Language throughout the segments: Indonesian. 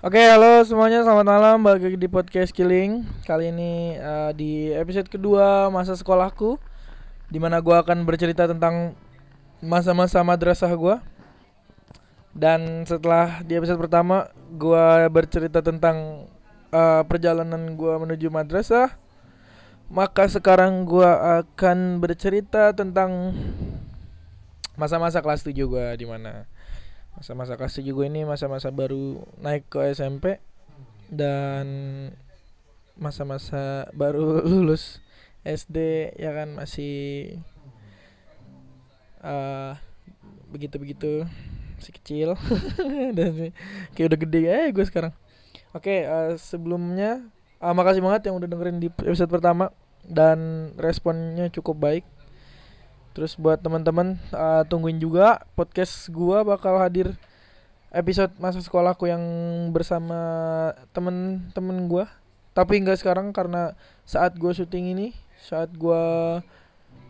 Oke, halo semuanya, selamat malam. Lagi di podcast Killing. Kali ini uh, di episode kedua masa sekolahku, di mana gua akan bercerita tentang masa-masa madrasah gua. Dan setelah di episode pertama, gua bercerita tentang uh, perjalanan gua menuju madrasah. Maka sekarang gua akan bercerita tentang masa-masa kelas 7 gua di mana masa-masa 7 gue ini masa-masa baru naik ke SMP dan masa-masa baru lulus SD ya kan masih uh, begitu-begitu masih kecil. Dan kayak udah gede ya gue sekarang. Oke okay, uh, sebelumnya uh, makasih banget yang udah dengerin di episode pertama dan responnya cukup baik Terus buat teman-teman uh, tungguin juga podcast gua bakal hadir episode masa sekolahku yang bersama temen-temen gua. Tapi enggak sekarang karena saat gua syuting ini, saat gua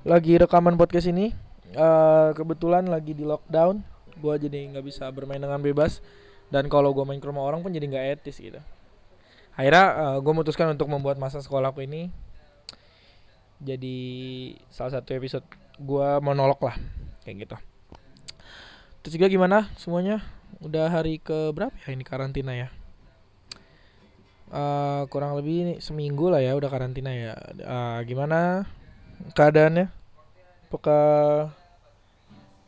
lagi rekaman podcast ini, uh, kebetulan lagi di lockdown, gua jadi nggak bisa bermain dengan bebas. Dan kalau gua main ke rumah orang pun jadi nggak etis gitu. Akhirnya uh, gue memutuskan untuk membuat masa sekolahku ini jadi salah satu episode gua monolog lah kayak gitu. Terus juga gimana semuanya? Udah hari ke berapa ya ini karantina ya? Uh, kurang lebih seminggu lah ya udah karantina ya. Uh, gimana keadaannya? Apakah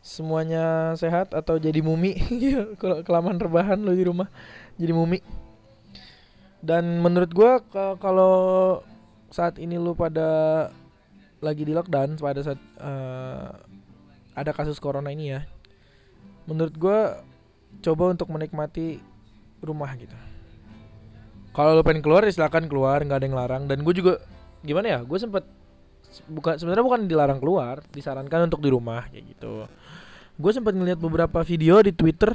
semuanya sehat atau jadi mumi? Kalau kelamaan rebahan lo di rumah jadi mumi. Dan menurut gua kalau saat ini lu pada lagi di lockdown pada saat uh, ada kasus corona ini ya menurut gue coba untuk menikmati rumah gitu kalau lo pengen keluar ya silakan keluar nggak ada yang larang dan gue juga gimana ya gue sempet bukan sebenarnya bukan dilarang keluar disarankan untuk di rumah kayak gitu gue sempat ngeliat beberapa video di twitter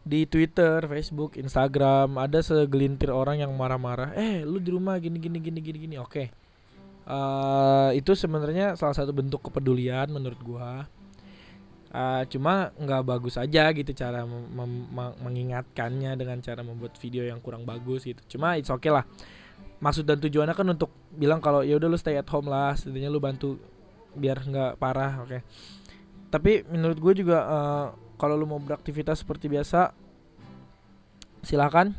di Twitter, Facebook, Instagram ada segelintir orang yang marah-marah. Eh, lu di rumah gini gini gini gini gini. Oke. Uh, itu sebenarnya salah satu bentuk kepedulian menurut gua. Uh, cuma nggak bagus aja gitu cara mengingatkannya dengan cara membuat video yang kurang bagus gitu. Cuma it's okay lah. Maksud dan tujuannya kan untuk bilang kalau ya udah lu stay at home lah setidaknya lu bantu biar nggak parah oke. Okay. tapi menurut gue juga uh, kalau lu mau beraktivitas seperti biasa silakan.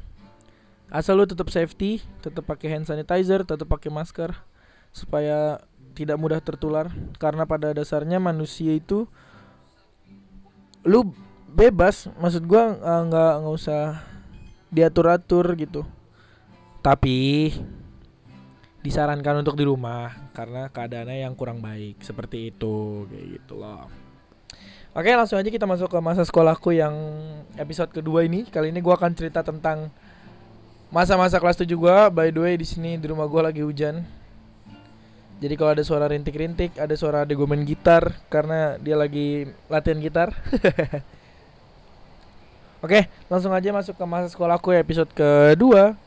Asal lu tetap safety tetap pakai hand sanitizer tetap pakai masker supaya tidak mudah tertular. Karena pada dasarnya manusia itu lu bebas. Maksud gua eh, nggak nggak usah diatur atur gitu. Tapi disarankan untuk di rumah karena keadaannya yang kurang baik. Seperti itu kayak gitu loh. Oke langsung aja kita masuk ke masa sekolahku yang episode kedua ini. Kali ini gua akan cerita tentang masa-masa kelas 7 gua. By the way di sini di rumah gua lagi hujan jadi kalau ada suara rintik-rintik, ada suara ada gue gitar karena dia lagi latihan gitar. Oke, langsung aja masuk ke masa sekolahku episode kedua.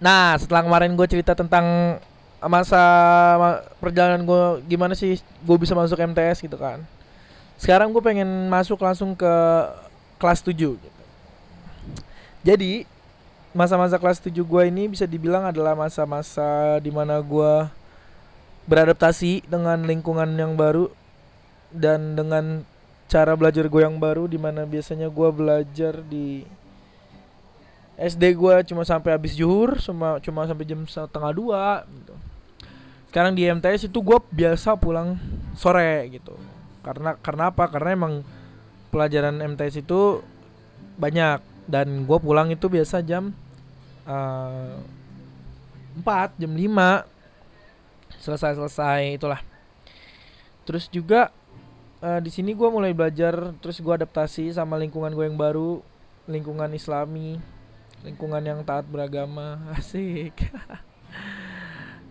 Nah, setelah kemarin gue cerita tentang masa perjalanan gue gimana sih gue bisa masuk MTS gitu kan. Sekarang gue pengen masuk langsung ke kelas 7 gitu. Jadi masa-masa kelas 7 gue ini bisa dibilang adalah masa-masa di mana gue beradaptasi dengan lingkungan yang baru dan dengan cara belajar gue yang baru di mana biasanya gue belajar di SD gue cuma sampai habis juhur cuma cuma sampai jam setengah dua gitu. sekarang di MTS itu gue biasa pulang sore gitu karena karena apa karena emang pelajaran MTS itu banyak dan gue pulang itu biasa jam eh, 4 jam 5 selesai selesai itulah. Terus juga uh, di sini gue mulai belajar terus gue adaptasi sama lingkungan gue yang baru lingkungan islami lingkungan yang taat beragama. Asik.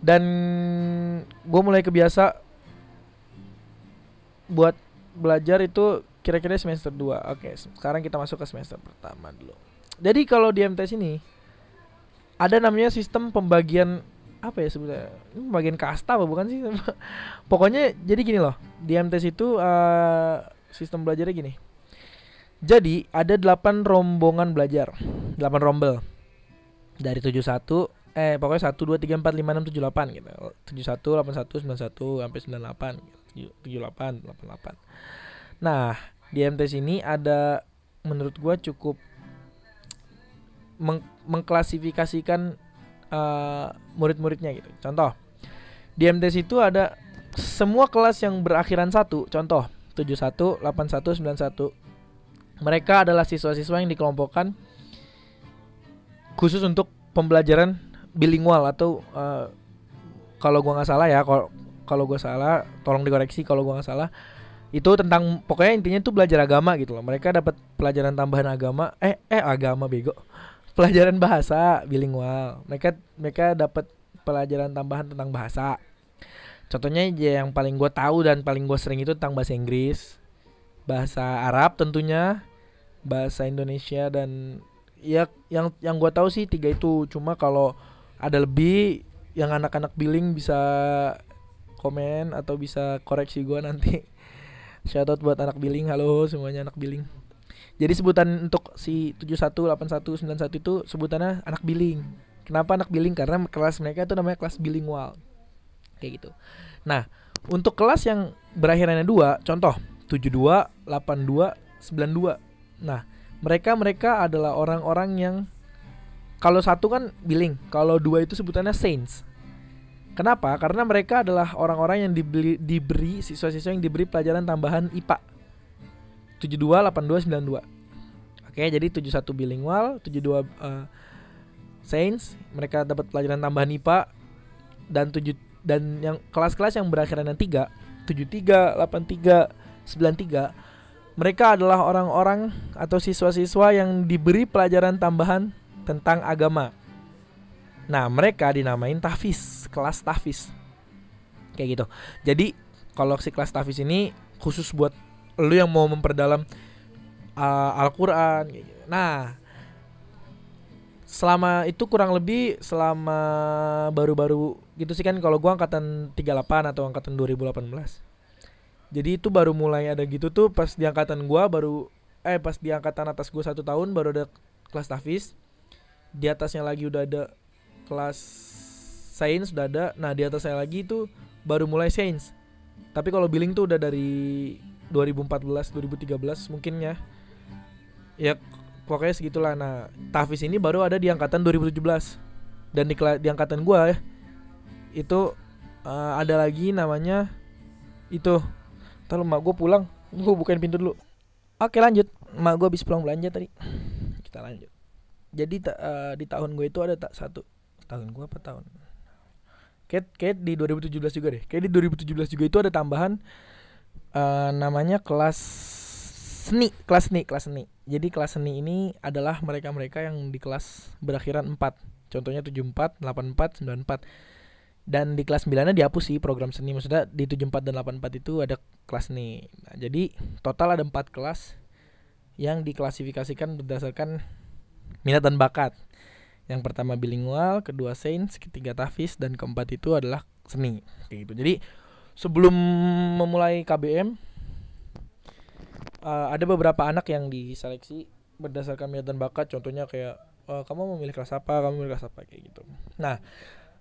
Dan gue mulai kebiasa buat belajar itu kira-kira semester 2 Oke sekarang kita masuk ke semester pertama dulu. Jadi kalau di MTS ini ada namanya sistem pembagian apa ya sebenarnya? Pembagian kasta apa bukan sih? Pokoknya jadi gini loh. Di MTS itu uh, sistem belajarnya gini. Jadi ada 8 rombongan belajar. 8 rombel. Dari 71 Eh pokoknya 1, 2, 3, 4, 5, 6, 7, 8 gitu. 71, 81, 91 sampai 98 gitu. 78, 88 Nah di MTS ini ada menurut gua cukup meng mengklasifikasikan uh, murid-muridnya gitu. Contoh Di MTS itu ada semua kelas yang berakhiran satu. Contoh 71, 81, 91 mereka adalah siswa-siswa yang dikelompokkan khusus untuk pembelajaran bilingual atau uh, kalau gua nggak salah ya kalau kalau gua salah tolong dikoreksi kalau gua nggak salah. Itu tentang pokoknya intinya itu belajar agama gitu loh. Mereka dapat pelajaran tambahan agama eh eh agama bego pelajaran bahasa bilingual. Mereka mereka dapat pelajaran tambahan tentang bahasa. Contohnya yang paling gue tahu dan paling gue sering itu tentang bahasa Inggris bahasa Arab tentunya bahasa Indonesia dan ya yang yang gue tahu sih tiga itu. Cuma kalau ada lebih yang anak-anak billing bisa komen atau bisa koreksi gue nanti. Shoutout buat anak billing halo semuanya anak billing jadi sebutan untuk si 71 81 91 itu sebutannya anak billing kenapa anak billing karena kelas mereka itu namanya kelas bilingual kayak gitu nah untuk kelas yang berakhirannya dua contoh 72 82 92 Nah, mereka mereka adalah orang-orang yang kalau satu kan billing, kalau dua itu sebutannya saints. Kenapa? Karena mereka adalah orang-orang yang diberi, diberi siswa-siswa yang diberi pelajaran tambahan IPA. 72, 82, 92. Oke, jadi 71 bilingual, 72 uh, saints, mereka dapat pelajaran tambahan IPA dan 7 dan yang kelas-kelas yang berakhiran dengan 3, 73, 83, 93 mereka adalah orang-orang atau siswa-siswa yang diberi pelajaran tambahan tentang agama. Nah, mereka dinamain tahfiz, kelas tahfiz. Kayak gitu. Jadi, kalau si kelas tahfiz ini khusus buat lu yang mau memperdalam uh, Al-Qur'an gitu. Nah, selama itu kurang lebih selama baru-baru gitu sih kan kalau gua angkatan 38 atau angkatan 2018 jadi itu baru mulai ada gitu tuh pas di angkatan gua baru eh pas di angkatan atas gua satu tahun baru ada kelas tafis. Di atasnya lagi udah ada kelas sains udah ada. Nah di atasnya lagi itu baru mulai sains. Tapi kalau billing tuh udah dari 2014 2013 mungkin ya ya pokoknya segitulah. Nah tafis ini baru ada di angkatan 2017 dan di, di angkatan gua ya itu uh, ada lagi namanya itu. Ntar mak gue pulang. Gue bukain pintu dulu. Oke lanjut. Mak gue habis pulang belanja tadi. Kita lanjut. Jadi uh, di tahun gue itu ada tak satu. Tahun gue apa tahun? Kayak, kayak di 2017 juga deh. Kayak di 2017 juga itu ada tambahan uh, Namanya kelas seni Kelas seni Kelas seni. Jadi kelas seni ini adalah mereka-mereka yang di kelas berakhiran 4 Contohnya 74, 84, 94 dan di kelas 9 nya dihapus sih program seni. Maksudnya di 74 dan 84 itu ada kelas seni. Nah, jadi total ada empat kelas yang diklasifikasikan berdasarkan minat dan bakat. Yang pertama bilingual kedua sains ketiga tafis dan keempat itu adalah seni. Kayak gitu. Jadi sebelum memulai KBM uh, ada beberapa anak yang diseleksi berdasarkan minat dan bakat. Contohnya kayak uh, kamu memilih kelas apa? Kamu memilih kelas apa? Kayak gitu. Nah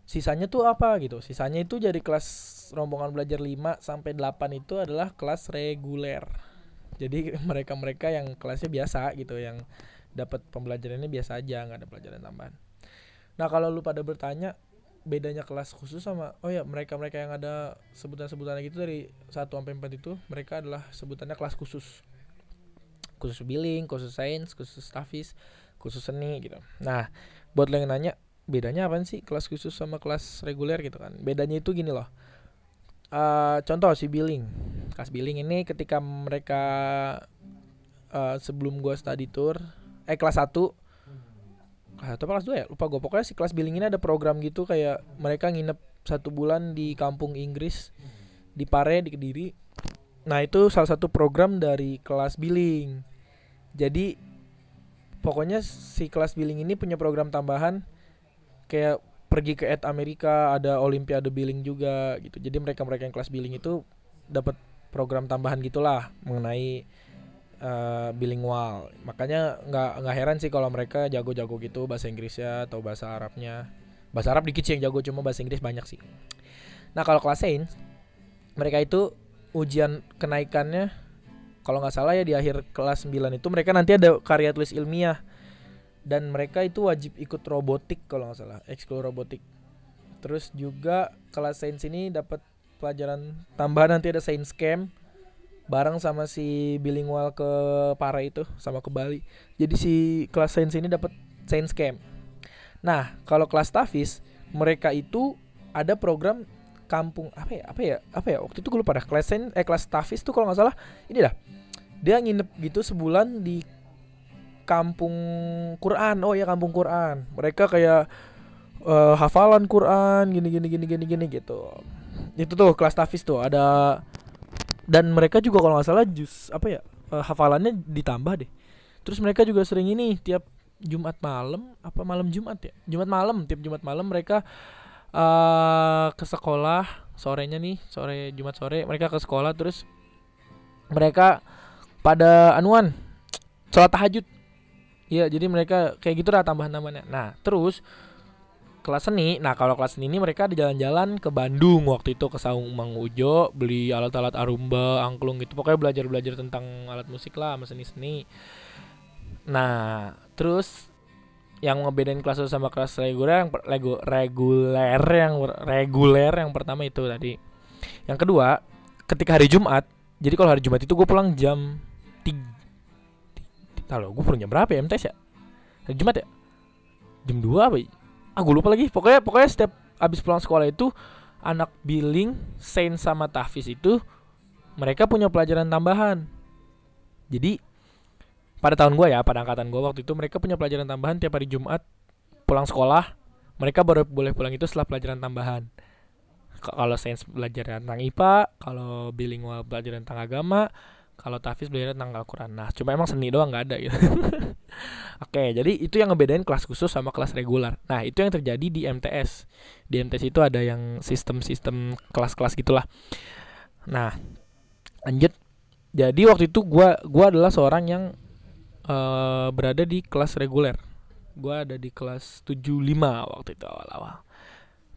sisanya tuh apa gitu? Sisanya itu jadi kelas rombongan belajar 5 sampai 8 itu adalah kelas reguler. Jadi mereka-mereka yang kelasnya biasa gitu yang dapat pembelajarannya biasa aja nggak ada pelajaran tambahan. Nah kalau lu pada bertanya bedanya kelas khusus sama oh ya mereka-mereka yang ada sebutan-sebutan gitu dari 1 sampai 4 itu mereka adalah sebutannya kelas khusus khusus billing, khusus sains, khusus stafis, khusus seni gitu. Nah, buat lo yang nanya, bedanya apa sih kelas khusus sama kelas reguler gitu kan? Bedanya itu gini loh. Uh, contoh si billing. Kelas billing ini ketika mereka uh, sebelum gua study tour eh kelas 1 kelas satu kelas 2 ya? Lupa gue pokoknya si kelas billing ini ada program gitu kayak mereka nginep satu bulan di kampung Inggris di Pare di Kediri. Nah itu salah satu program dari kelas billing jadi pokoknya si kelas billing ini punya program tambahan kayak pergi ke Ed Amerika ada Olimpiade billing juga gitu jadi mereka mereka yang kelas billing itu dapat program tambahan gitulah mengenai uh, bilingual. Makanya nggak nggak heran sih kalau mereka jago-jago gitu bahasa Inggrisnya atau bahasa Arabnya. Bahasa Arab dikit sih yang jago cuma bahasa Inggris banyak sih. Nah kalau kelas Sains mereka itu ujian kenaikannya kalau nggak salah ya di akhir kelas 9 itu mereka nanti ada karya tulis ilmiah. Dan mereka itu wajib ikut robotik kalau nggak salah ekskul robotik. Terus juga kelas sains ini dapat pelajaran tambahan nanti ada sains camp bareng sama si bilingual ke Pare itu sama ke Bali. Jadi si kelas sains ini dapat sains camp. Nah kalau kelas Tafis mereka itu ada program kampung apa ya apa ya apa ya waktu itu gue lupa dah kelas eh kelas Tafis tuh kalau nggak salah ini dah. Dia nginep gitu sebulan di kampung Quran oh ya kampung Quran. Mereka kayak uh, hafalan Quran gini gini gini gini gini gitu. Itu tuh kelas tafis tuh ada dan mereka juga kalau nggak salah jus apa ya uh, hafalannya ditambah deh. Terus mereka juga sering ini tiap Jumat malam apa malam Jumat ya? Jumat malam tiap Jumat malam mereka uh, ke sekolah sorenya nih sore Jumat sore mereka ke sekolah terus mereka pada anuan sholat tahajud Iya, jadi mereka kayak gitu lah tambahan-tambahannya. Nah, terus kelas seni. Nah, kalau kelas seni ini mereka di jalan-jalan ke Bandung waktu itu ke Saung Mang Ujo beli alat-alat arumba, angklung gitu. Pokoknya belajar-belajar tentang alat musik lah, sama seni-seni. Nah, terus yang ngebedain kelas sama kelas reguler yang regu, reguler yang reguler yang pertama itu tadi. Yang kedua, ketika hari Jumat, jadi kalau hari Jumat itu gue pulang jam 3 kalau gue pulang jam berapa ya MTS ya hari Jumat ya jam 2 apa ya? ah gue lupa lagi pokoknya pokoknya setiap abis pulang sekolah itu anak billing Saint sama Tahfiz itu mereka punya pelajaran tambahan jadi pada tahun gue ya pada angkatan gue waktu itu mereka punya pelajaran tambahan tiap hari Jumat pulang sekolah mereka baru boleh pulang itu setelah pelajaran tambahan. Kalau sains belajar tentang IPA kalau bilingual belajar tentang agama kalau Tafis belajar tentang Al-Quran. Nah cuma emang seni doang nggak ada gitu. Oke jadi itu yang ngebedain kelas khusus sama kelas reguler Nah itu yang terjadi di MTS Di MTS itu ada yang sistem-sistem kelas-kelas gitulah. Nah lanjut. Jadi waktu itu gue gua adalah seorang yang uh, berada di kelas reguler. Gue ada di kelas 75 waktu itu awal-awal.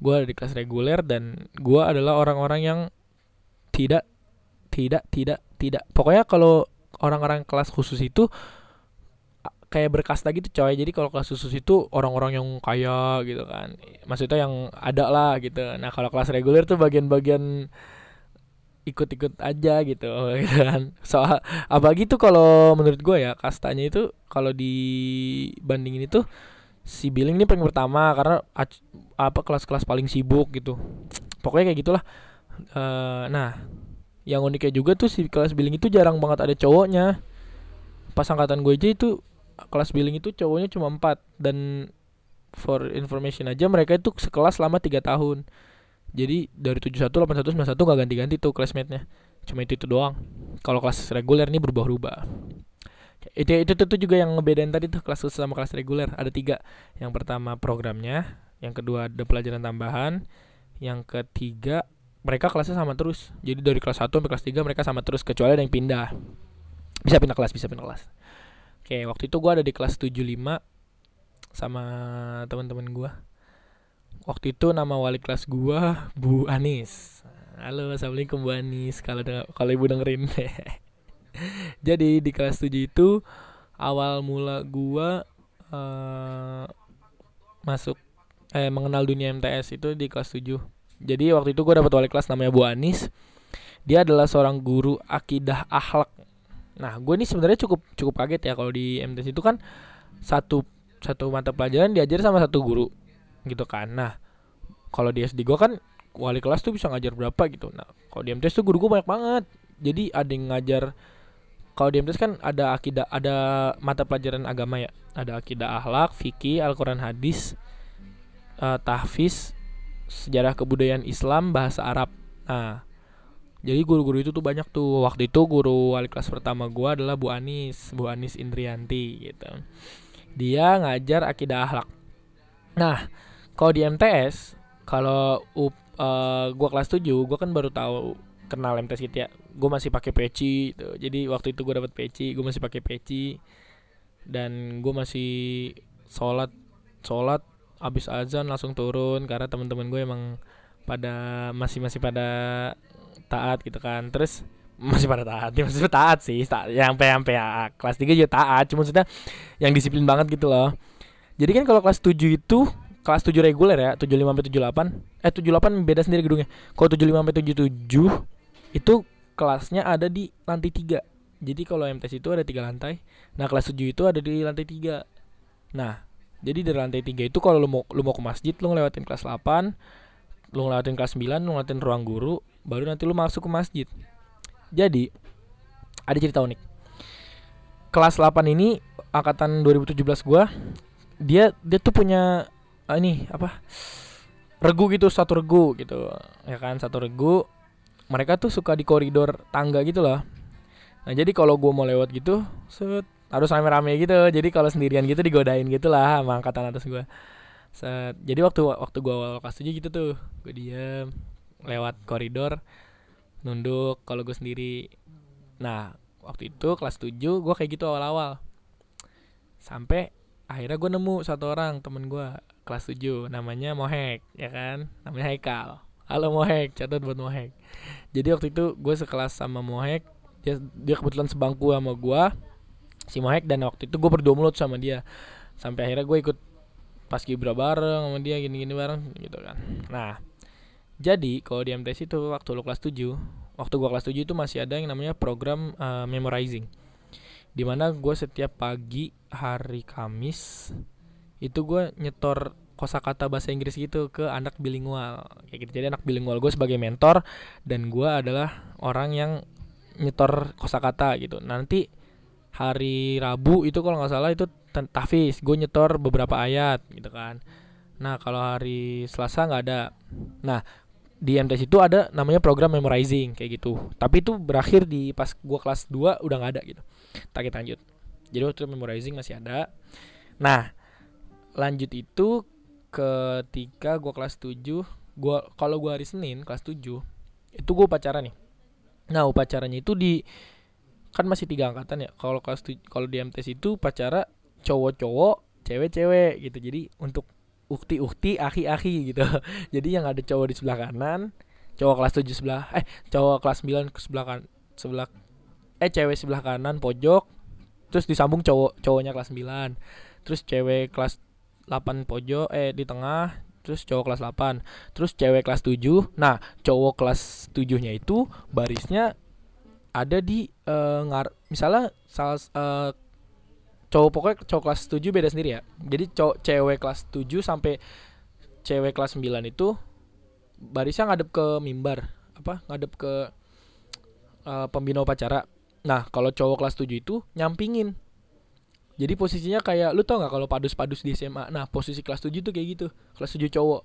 Gue ada di kelas reguler dan gue adalah orang-orang yang tidak tidak tidak tidak. Pokoknya kalau orang-orang kelas khusus itu kayak berkasta gitu coy. Jadi kalau kelas khusus itu orang-orang yang kaya gitu kan. Maksudnya yang ada lah gitu. Nah kalau kelas reguler tuh bagian-bagian ikut-ikut aja gitu, gitu kan. Soal apa gitu kalau menurut gue ya kastanya itu kalau dibandingin itu si billing ini paling pertama karena apa kelas-kelas paling sibuk gitu. Pokoknya kayak gitulah. Uh, nah yang uniknya juga tuh si kelas billing itu jarang banget ada cowoknya. Pas angkatan gue aja itu kelas billing itu cowoknya cuma empat dan for information aja mereka itu sekelas selama tiga tahun jadi dari 71, 81, 91 gak ganti-ganti tuh classmate-nya. Cuma itu itu doang. Kalau kelas reguler ini berubah-ubah. Itu, itu tuh juga yang ngebedain tadi tuh kelas khusus sama kelas reguler. Ada tiga. Yang pertama programnya yang kedua ada pelajaran tambahan yang ketiga mereka kelasnya sama terus. Jadi dari kelas 1 sampai kelas 3 mereka sama terus kecuali ada yang pindah. Bisa pindah kelas bisa pindah kelas. Oke waktu itu gue ada di kelas 75 sama teman-teman gue waktu itu nama wali kelas gue Bu Anis. Halo assalamualaikum Bu Anis. Kalau kalau ibu dengerin. Jadi di kelas 7 itu awal mula gue uh, masuk eh mengenal dunia MTS itu di kelas 7 jadi waktu itu gue dapet wali kelas namanya Bu Anis. Dia adalah seorang guru akidah akhlak. Nah gue ini sebenarnya cukup cukup kaget ya kalau di MTS itu kan satu satu mata pelajaran diajar sama satu guru gitu kan nah kalau di SD gue kan wali kelas tuh bisa ngajar berapa gitu nah kalau di MTS tuh guru gue banyak banget jadi ada yang ngajar kalau di MTS kan ada akidah ada mata pelajaran agama ya ada akidah akhlak fikih Al-Quran hadis uh, tahfiz sejarah kebudayaan Islam bahasa Arab. Nah, jadi guru-guru itu tuh banyak tuh. Waktu itu guru wali kelas pertama gua adalah Bu Anis, Bu Anis Indrianti gitu. Dia ngajar akidah akhlak. Nah, kalau di MTS, kalau uh, gua kelas 7, gua kan baru tahu kenal MTS gitu ya. gue masih pakai peci gitu. jadi waktu itu gue dapat peci gue masih pakai peci. Dan gue masih sholat sholat abis azan langsung turun karena teman-teman gue emang pada masih masih pada taat gitu kan. Terus masih pada taat ya masih taat sih. Taat, yang sampai sampai ya, kelas 3 juga taat. Cuma maksudnya yang disiplin banget gitu loh. Jadi kan kalau kelas 7 itu kelas 7 reguler ya 75 sampai 78 eh 78 beda sendiri gedungnya. Kalau 75 sampai 77 itu kelasnya ada di lantai 3 jadi kalau MTS itu ada tiga lantai. Nah kelas 7 itu ada di lantai 3 nah jadi dari lantai 3 itu kalau lu mau lu mau ke masjid lu ngelewatin kelas 8 lu ngelewatin kelas 9 lu ngelewatin ruang guru baru nanti lu masuk ke masjid. Jadi ada cerita unik. Kelas 8 ini angkatan 2017 gua dia dia tuh punya ini apa? Regu gitu satu regu gitu ya kan satu regu. Mereka tuh suka di koridor tangga gitu loh. Nah jadi kalau gue mau lewat gitu set harus rame-rame gitu. Jadi kalau sendirian gitu digodain gitu lah sama angkatan atas gue set jadi waktu waktu gue awal kelas gitu tuh gue diem lewat koridor nunduk kalau gue sendiri. Nah waktu itu kelas 7 gue kayak gitu awal-awal. Sampai akhirnya gue nemu satu orang temen gue kelas 7 namanya Mohek ya kan? Namanya Haikal. Halo Mohek catat buat Mohek. Jadi waktu itu gue sekelas sama Mohek dia dia kebetulan sebangku sama gue si Mohek dan waktu itu gue berdua mulut sama dia. Sampai akhirnya gue ikut pas kibra bareng sama dia gini-gini bareng gitu kan. Nah jadi kalau di MTS itu waktu lo kelas 7 waktu gue kelas 7 itu masih ada yang namanya program uh, memorizing di mana gue setiap pagi hari Kamis itu gue nyetor kosakata bahasa Inggris gitu ke anak bilingual. Kayak gitu. Jadi anak bilingual gue sebagai mentor dan gue adalah orang yang nyetor kosakata gitu. Nanti hari Rabu itu kalau nggak salah itu tahfiz gue nyetor beberapa ayat gitu kan. Nah kalau hari Selasa nggak ada. Nah di MTS itu ada namanya program memorizing kayak gitu. Tapi itu berakhir di pas gue kelas 2 udah nggak ada gitu. Tak kita lanjut. Jadi waktu memorizing masih ada. Nah lanjut itu ketika gue kelas 7 gua kalau gue hari Senin kelas 7 itu gue upacara nih. Nah upacaranya itu di kan masih tiga angkatan ya kalau kelas kalau di MTS itu upacara cowok-cowok cewek-cewek gitu. Jadi untuk ukti-ukti aki-aki gitu. Jadi yang ada cowok di sebelah kanan cowok kelas 7 sebelah eh cowok kelas 9 ke sebelah kan sebelah eh cewek sebelah kanan pojok terus disambung cowok cowoknya kelas 9 terus cewek kelas 8 pojok eh di tengah terus cowok kelas 8 terus cewek kelas 7 nah cowok kelas 7 nya itu barisnya ada di uh, ngar misalnya salah uh, cowok pokoknya cowok kelas 7 beda sendiri ya jadi cowok cewek kelas 7 sampai cewek kelas 9 itu barisnya ngadep ke mimbar apa ngadep ke uh, pembina upacara nah kalau cowok kelas 7 itu nyampingin jadi posisinya kayak lu tau nggak kalau padus-padus di SMA. Nah, posisi kelas 7 tuh kayak gitu. Kelas 7 cowok.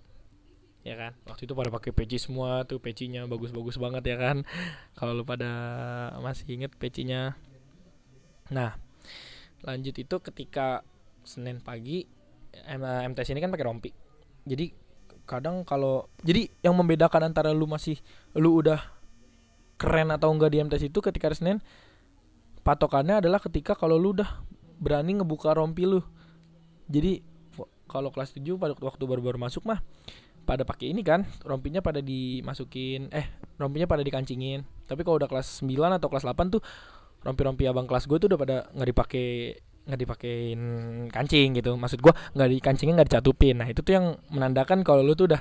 Ya kan? Waktu itu pada pakai peci semua tuh pecinya bagus-bagus banget ya kan. Kalau lu pada masih inget pecinya. Nah, lanjut itu ketika Senin pagi MTS ini kan pakai rompi. Jadi kadang kalau jadi yang membedakan antara lu masih lu udah keren atau enggak di MTS itu ketika Senin patokannya adalah ketika kalau lu udah berani ngebuka rompi lu jadi kalau kelas 7 pada waktu baru-baru masuk mah pada pakai ini kan rompinya pada dimasukin eh rompinya pada dikancingin tapi kalau udah kelas 9 atau kelas 8 tuh rompi-rompi abang kelas gue tuh udah pada nggak dipakai nggak dipakein kancing gitu. Maksud gue nggak dikancingin nggak dicatupin. Nah itu tuh yang menandakan kalau lu tuh udah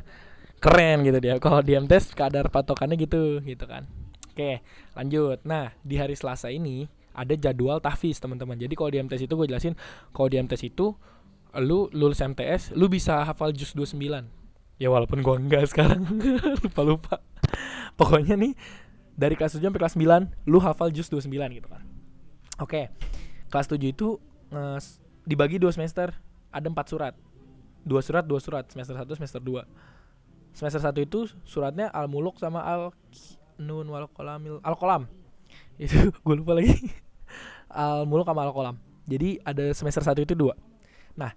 keren gitu dia. Kalau di tes kadar patokannya gitu gitu kan. Oke lanjut. Nah di hari selasa ini ada jadwal tahfiz teman-teman. Jadi kalau di MTS itu gue jelasin kalau di MTS itu lu lulus MTS lu bisa hafal jus 29 ya walaupun gue enggak sekarang. Lupa lupa pokoknya nih dari kelas 7 sampai kelas 9 lu hafal jus 29 gitu kan. Oke kelas 7 itu uh, dibagi dua semester ada empat surat. Dua surat dua surat semester 1 semester 2 semester 1 itu suratnya al muluk sama al nun wal kolamil al kolam itu gue lupa lagi. Al muluk sama al kolam jadi ada semester satu itu dua. Nah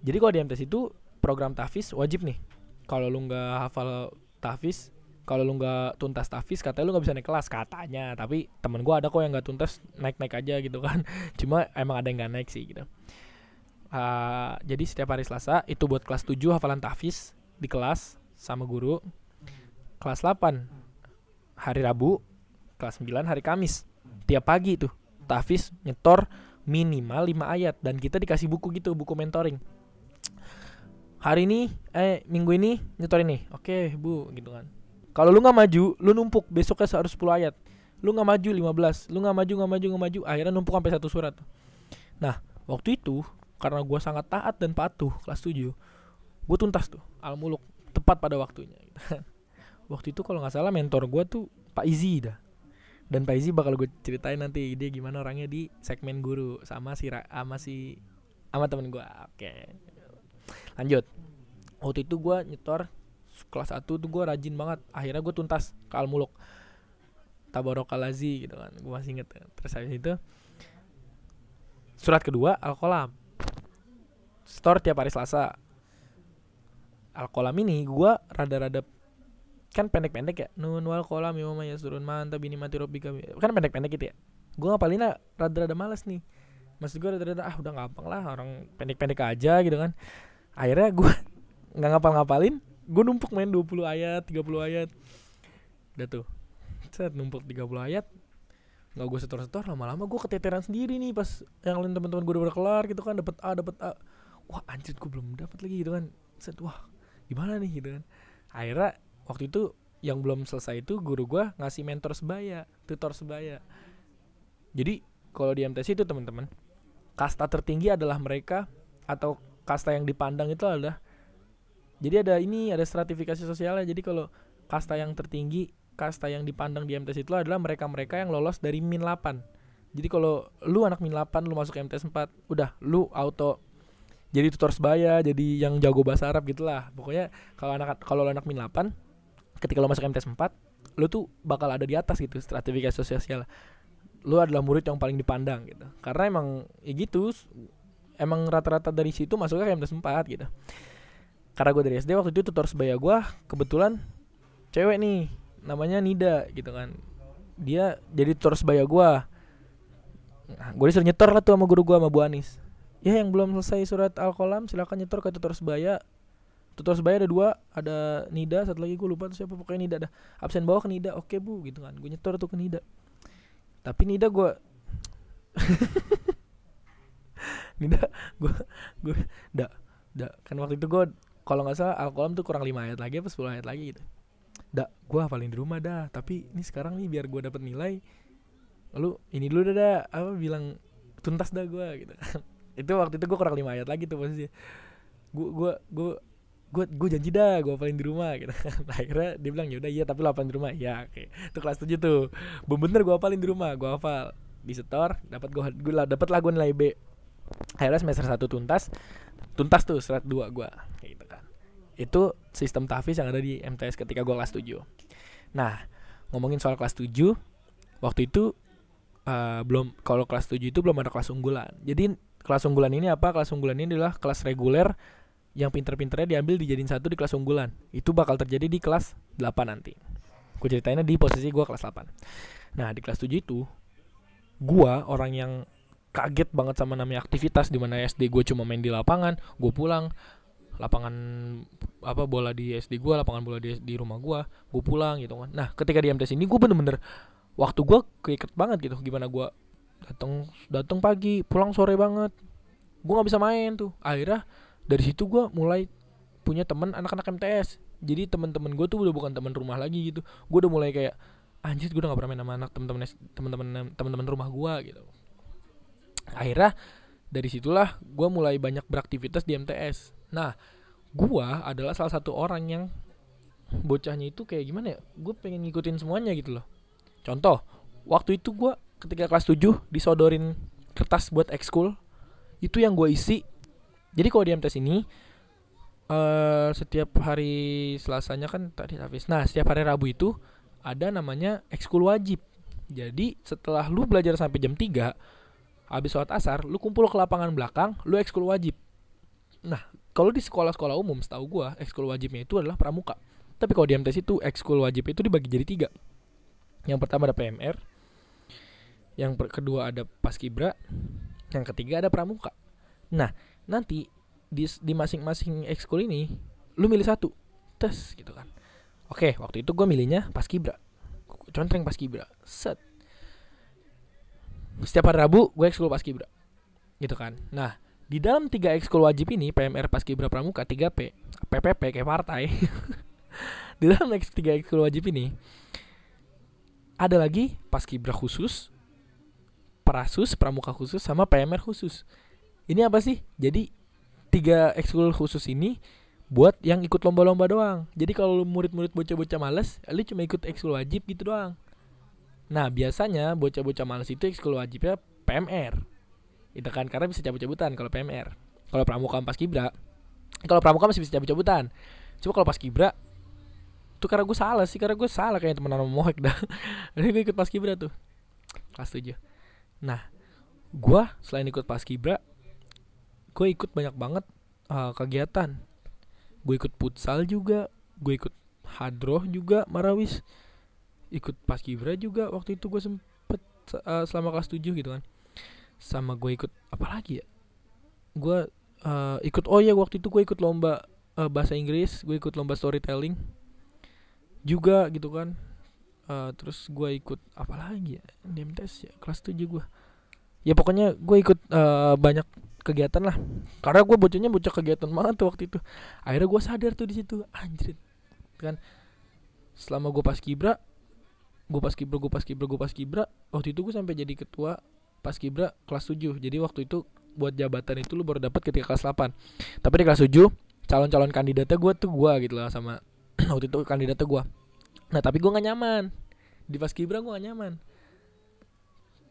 jadi kalau di MTS itu program tahfiz wajib nih. Kalau lu nggak hafal tahfiz kalau lu nggak tuntas tafis katanya lu nggak bisa naik kelas katanya. Tapi temen gue ada kok yang nggak tuntas naik naik aja gitu kan. Cuma emang ada yang nggak naik sih gitu. Uh, jadi setiap hari Selasa itu buat kelas 7 hafalan tafis di kelas sama guru. Kelas 8 hari Rabu. Kelas 9 hari Kamis. Tiap pagi tuh tafis nyetor minimal 5 ayat. Dan kita dikasih buku gitu buku mentoring. Hari ini eh minggu ini nyetor ini. Oke bu gitu kan kalau lu nggak maju lu numpuk. Besoknya harus 10 ayat. Lu nggak maju 15 lu nggak maju nggak maju nggak maju. Akhirnya numpuk sampai satu surat. Nah waktu itu karena gue sangat taat dan patuh kelas 7 gue tuntas tuh al muluk tepat pada waktunya. Waktu itu kalau nggak salah mentor gue tuh Pak Izi dah. Dan Pak Izi bakal gue ceritain nanti dia gimana orangnya di segmen guru sama si sama si sama temen gue oke. Lanjut. Waktu itu gue nyetor kelas 1 tuh gue rajin banget. Akhirnya gue tuntas ke al muluk tabarokalazi gitu kan gue masih inget. Terus habis itu surat kedua al kolam store tiap hari selasa. Al kolam ini gue rada-rada kan pendek-pendek ya. Nun wal kolam imam ya surun mantap ini mati robika kan pendek-pendek gitu ya. Gue ngapalinnya rada-rada males nih. Maksud gue rada-rada ah udah gampang lah orang pendek-pendek aja gitu kan. Akhirnya gue nggak ngapal-ngapalin gue numpuk main 20 ayat 30 ayat. Udah tuh. Set numpuk 30 ayat. Nggak gue setor-setor lama-lama gue keteteran sendiri nih pas yang lain teman-teman gue udah kelar gitu kan dapat A dapat A. Wah anjir gue belum dapat lagi gitu kan. Set wah gimana nih gitu kan. Akhirnya waktu itu yang belum selesai itu guru gue ngasih mentor sebaya tutor sebaya. Jadi kalau di MTC itu teman-teman kasta tertinggi adalah mereka atau kasta yang dipandang itu adalah jadi ada ini ada stratifikasi sosialnya. Jadi kalau kasta yang tertinggi kasta yang dipandang di MTS itu adalah mereka-mereka yang lolos dari min 8 jadi kalau lu anak min 8 lu masuk MTS 4 udah lu auto. Jadi tutor sebaya jadi yang jago bahasa Arab gitulah. Pokoknya kalau anak kalau anak min 8 ketika lo masuk MTS 4 lu tuh bakal ada di atas gitu stratifikasi sosial. Lu adalah murid yang paling dipandang gitu. Karena emang ya gitu emang rata-rata dari situ masuknya ke MTS 4 gitu karena gue dari SD waktu itu tutor sebaya gue kebetulan cewek nih namanya Nida gitu kan. Dia jadi tutor sebaya gue nah, gue disuruh nyetor lah tuh sama guru gue sama Bu Anis. Ya yang belum selesai surat al-qalam silakan nyetor ke tutor sebaya. Tutor sebaya ada dua ada Nida satu lagi gue lupa tuh siapa pokoknya Nida ada absen bawah ke Nida oke bu gitu kan. Gue nyetor tuh ke Nida. Tapi Nida gue Nida gue gue dak dak. Kan waktu itu gue kalau nggak salah al tuh kurang lima ayat lagi apa 10 ayat lagi gitu. Dak gue hafalin di rumah dah tapi ini sekarang nih biar gue dapet nilai lalu ini dulu dah, dah apa bilang tuntas dah gue gitu. Itu waktu itu gue kurang lima ayat lagi tuh posisi gue gue gue gue gue janji dah gue hafalin di rumah gitu. Nah, akhirnya dia bilang ya udah iya tapi lo hafalin di rumah. Ya oke. Itu kelas tujuh tuh. Bener gue hafalin di rumah gue hafal. Di setor dapat gue gue dapat lah gue nilai B. Akhirnya semester satu tuntas tuntas tuh surat dua gue gitu itu sistem tahfiz yang ada di MTS ketika gue kelas 7 nah ngomongin soal kelas 7 waktu itu uh, belum kalau kelas 7 itu belum ada kelas unggulan. Jadi kelas unggulan ini apa? Kelas unggulan ini adalah kelas reguler yang pinter-pinternya diambil dijadiin satu di kelas unggulan. Itu bakal terjadi di kelas 8 nanti. Gue ceritainnya di posisi gue kelas 8 nah di kelas 7 itu gue orang yang kaget banget sama namanya aktivitas di mana SD gue cuma main di lapangan gue pulang lapangan apa bola di SD gue lapangan bola di, di rumah gue gue pulang gitu kan. Nah ketika di MTS ini gue bener-bener waktu gue keiket banget gitu gimana gue datang datang pagi pulang sore banget. Gue nggak bisa main tuh. Akhirnya dari situ gue mulai punya temen anak-anak MTS jadi teman-teman gue tuh udah bukan teman rumah lagi gitu. Gue udah mulai kayak anjir gue udah gak pernah main sama anak teman-teman teman-teman teman-teman rumah gue gitu. Akhirnya dari situlah gue mulai banyak beraktivitas di MTS nah gue adalah salah satu orang yang bocahnya itu kayak gimana ya? Gue pengen ngikutin semuanya gitu loh. Contoh waktu itu gue ketika kelas 7 disodorin kertas buat ekskul itu yang gue isi. Jadi kalau di MTS ini uh, setiap hari Selasanya kan tadi habis. Nah setiap hari Rabu itu ada namanya ekskul wajib. Jadi setelah lu belajar sampai jam 3 habis sholat asar lu kumpul ke lapangan belakang lu ekskul wajib. Nah kalau di sekolah-sekolah umum setahu gue ekskul wajibnya itu adalah pramuka. Tapi kalau di MTS itu ekskul wajib itu dibagi jadi tiga. Yang pertama ada PMR yang kedua ada paskibra yang ketiga ada pramuka. Nah nanti di di masing-masing ekskul ini lu milih satu tes gitu kan. Oke waktu itu gue milihnya paskibra. Contreng paskibra set. Setiap hari Rabu gue ekskul paskibra gitu kan. Nah di dalam tiga ekskul wajib ini PMR paskibra pramuka 3P PPP kayak partai di dalam X tiga ekskul wajib ini ada lagi paskibra khusus prasus pramuka khusus sama PMR khusus ini apa sih jadi tiga ekskul khusus ini buat yang ikut lomba-lomba doang. Jadi kalau murid-murid bocah-bocah males, lu cuma ikut ekskul wajib gitu doang. Nah, biasanya bocah-bocah males itu ekskul wajibnya PMR. Itu kan karena bisa cabut-cabutan kalau PMR. Kalau pramuka pas kibra, kalau pramuka masih bisa cabut-cabutan. Cuma kalau pas kibra itu karena gue salah sih, karena gue salah kayak temen sama Mohek dah. Jadi gue ikut pas kibra tuh. Kelas 7. Nah, gue selain ikut pas kibra, gue ikut banyak banget uh, kegiatan gue ikut futsal juga gue ikut hadroh juga marawis ikut paskibra juga waktu itu gue sempet uh, selama kelas 7 gitu kan sama gue ikut apa lagi ya? Gue uh, ikut oh ya waktu itu gue ikut lomba uh, bahasa Inggris gue ikut lomba storytelling juga gitu kan. Uh, terus gue ikut apa lagi ya? DMTS ya kelas 7 gue ya pokoknya gue ikut uh, banyak kegiatan lah. Karena gue bocahnya bocah kegiatan banget tuh waktu itu. Akhirnya gue sadar tuh di situ anjir kan. Selama gue pas kibra gue pas kibra gue pas kibra gue pas kibra waktu itu gue sampai jadi ketua pas kibra kelas 7 jadi waktu itu buat jabatan itu lu baru dapat ketika kelas 8 tapi di kelas 7 calon-calon kandidatnya gue tuh gue gitu lah sama waktu itu kandidatnya gue nah tapi gue gak nyaman di pas kibra gue gak nyaman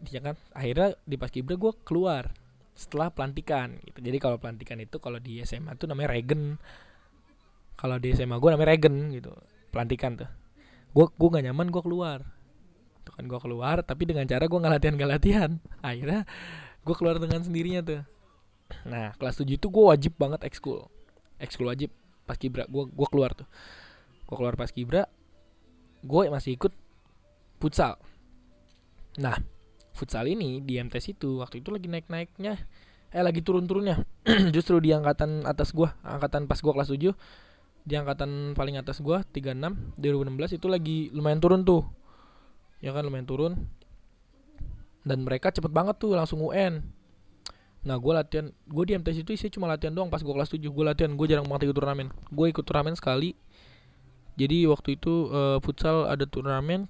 ya kan akhirnya di pas kibra gue keluar setelah pelantikan gitu. Jadi kalau pelantikan itu kalau di SMA tuh namanya regen. Kalau di SMA gue namanya regen gitu. Pelantikan tuh. Gue gue gak nyaman gue keluar. Tuh kan gue keluar tapi dengan cara gue nggak latihan nggak latihan. Akhirnya gue keluar dengan sendirinya tuh. Nah kelas 7 itu gue wajib banget ekskul. Ekskul wajib pas kibra gue gue keluar tuh. Gue keluar pas kibra. Gue masih ikut futsal. Nah futsal ini di MTS itu waktu itu lagi naik-naiknya eh lagi turun-turunnya justru di angkatan atas gua angkatan pas gua kelas 7 di angkatan paling atas gua 36 2016 itu lagi lumayan turun tuh ya kan lumayan turun. Dan mereka cepet banget tuh langsung UN nah gue latihan gue di MTS itu isi cuma latihan doang pas gue kelas 7 gue latihan gue jarang banget ikut turnamen. Gue ikut turnamen sekali. Jadi waktu itu uh, futsal ada turnamen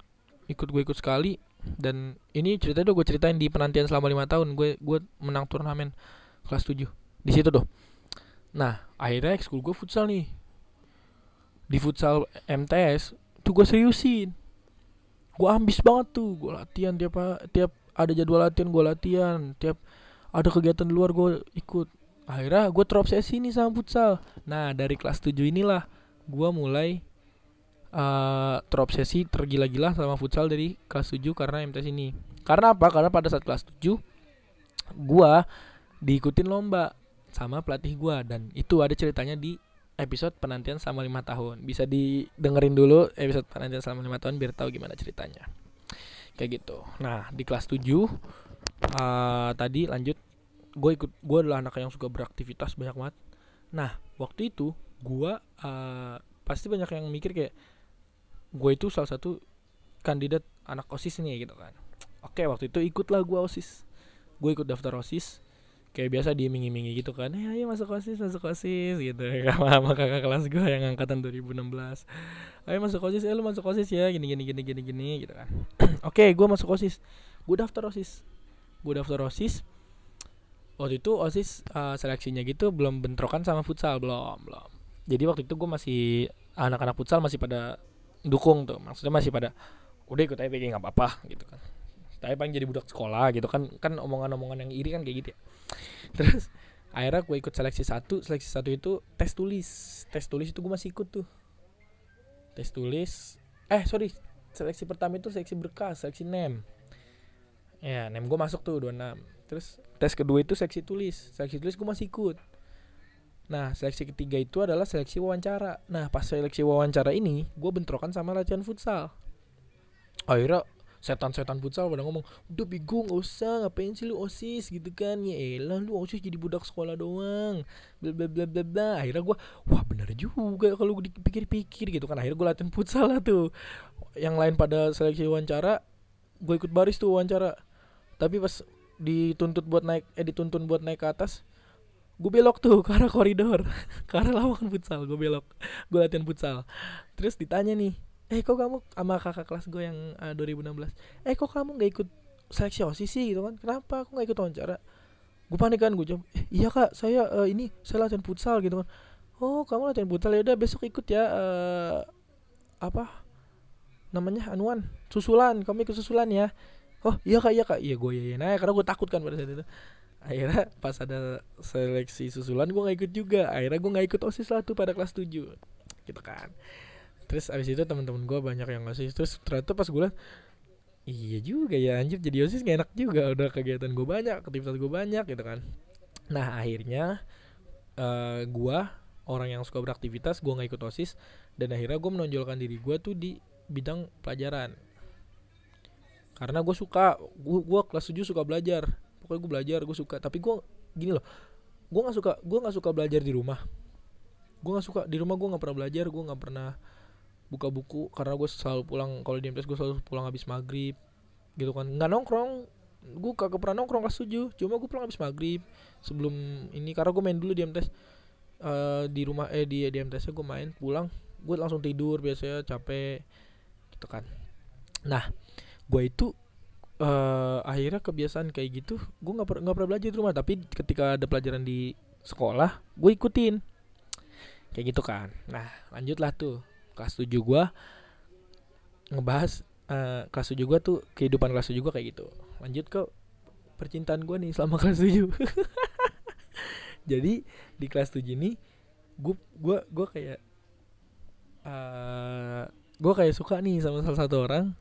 ikut gue ikut sekali. Dan ini cerita tuh gue ceritain di penantian selama lima tahun. Gue gue menang turnamen kelas 7 di situ tuh. Nah akhirnya ekskul gue futsal nih. Di futsal MTS tuh gue seriusin gue ambis banget tuh gue latihan tiap tiap ada jadwal latihan gue latihan tiap ada kegiatan di luar gue ikut akhirnya gue terobsesi nih sama futsal nah dari kelas 7 inilah gue mulai uh, terobsesi tergila-gila sama futsal dari kelas 7 karena MTS ini. Karena apa? Karena pada saat kelas 7 gua diikutin lomba sama pelatih gua dan itu ada ceritanya di episode penantian selama lima tahun. Bisa didengerin dulu episode penantian selama lima tahun biar tahu gimana ceritanya. Kayak gitu. Nah, di kelas 7 uh, tadi lanjut gue ikut gue adalah anak yang suka beraktivitas banyak banget. Nah, waktu itu gue uh, pasti banyak yang mikir kayak gue itu salah satu kandidat anak osis nih gitu kan oke waktu itu ikutlah gue osis gue ikut daftar osis kayak biasa dia mingi-mingi gitu kan. Ya ayo masuk osis masuk osis gitu. Sama, sama kakak kelas gue yang angkatan 2016 ayo masuk osis eh lu masuk osis ya gini gini gini gini gini gitu kan. Oke gue masuk osis. Gue daftar osis. Gue daftar osis. Waktu itu osis uh, seleksinya gitu belum bentrokan sama futsal belum belum. Jadi waktu itu gue masih anak-anak futsal masih pada dukung tuh. Maksudnya masih pada udah ikut aja nggak apa-apa gitu kan tapi paling jadi budak sekolah gitu kan kan omongan-omongan yang iri kan kayak gitu ya. Terus akhirnya gue ikut seleksi satu seleksi satu itu tes tulis. Tes tulis itu gue masih ikut tuh. Tes tulis eh sorry seleksi pertama itu seleksi berkas seleksi nem. Ya nem gue masuk tuh 26 terus tes kedua itu seleksi tulis. Seleksi tulis gue masih ikut. Nah, seleksi ketiga itu adalah seleksi wawancara. Nah, pas seleksi wawancara ini, gue bentrokan sama latihan futsal. Akhirnya setan-setan futsal pada ngomong udah bego gak usah ngapain sih lu osis? Gitu kan. Ya elah lu osis jadi budak sekolah doang. Bla bla bla bla bla. Akhirnya gue wah bener juga kalau gue dipikir-pikir gitu kan. Akhirnya gue latihan futsal lah tuh. Yang lain pada seleksi wawancara gue ikut baris tuh wawancara. Tapi pas dituntut buat naik eh dituntun buat naik ke atas gue belok tuh ke arah koridor. Ke arah lawangan futsal gue belok. Gue latihan futsal. Terus ditanya nih eh kok kamu sama kakak kelas gue yang uh, 2016 eh kok kamu nggak ikut seleksi osis gitu kan? Kenapa? Aku nggak ikut wawancara. Gue panik kan gue jawab eh, iya kak saya uh, ini saya latihan futsal gitu kan. Oh kamu latihan futsal? Ya udah besok ikut ya uh, apa namanya anuan susulan kamu ikut susulan ya. Oh iya kak iya kak. Iya gue iya nah karena gue takut kan pada saat itu. Akhirnya pas ada seleksi susulan gue nggak ikut juga. Akhirnya gue nggak ikut osis lah tuh pada kelas 7 gitu kan terus abis itu teman-teman gue banyak yang osis terus ternyata pas gue iya juga ya anjir jadi osis gak enak juga udah kegiatan gue banyak aktivitas gue banyak gitu kan. Nah akhirnya uh, eh, gue orang yang suka beraktivitas gue nggak ikut osis dan akhirnya gue menonjolkan diri gue tuh di bidang pelajaran. Karena gue suka gue gue kelas 7 suka belajar. Pokoknya gue belajar gue suka. Tapi gue gini loh gue nggak suka gue nggak suka belajar di rumah. Gue nggak suka di rumah gue nggak pernah belajar gue nggak pernah buka buku karena gue selalu pulang kalau di MTS gue selalu pulang habis maghrib gitu kan. Nggak nongkrong gue kagak pernah nongkrong kelas tujuh cuma gue pulang habis maghrib sebelum ini karena gue main dulu di MTS uh, eh, di rumah eh di di MTS gue main pulang gue langsung tidur biasanya capek gitu kan. Nah gue itu uh, akhirnya kebiasaan kayak gitu gue nggak nggak pernah belajar di rumah. Tapi ketika ada pelajaran di sekolah gue ikutin. Kayak gitu kan. Nah lanjutlah tuh kelas 7 gua ngebahas uh, kelas 7 gua tuh kehidupan kelas 7 gua kayak gitu. Lanjut ke percintaan gua nih selama kelas 7. Jadi di kelas 7 ini gua gua gua kayak uh, gua kayak suka nih sama salah satu orang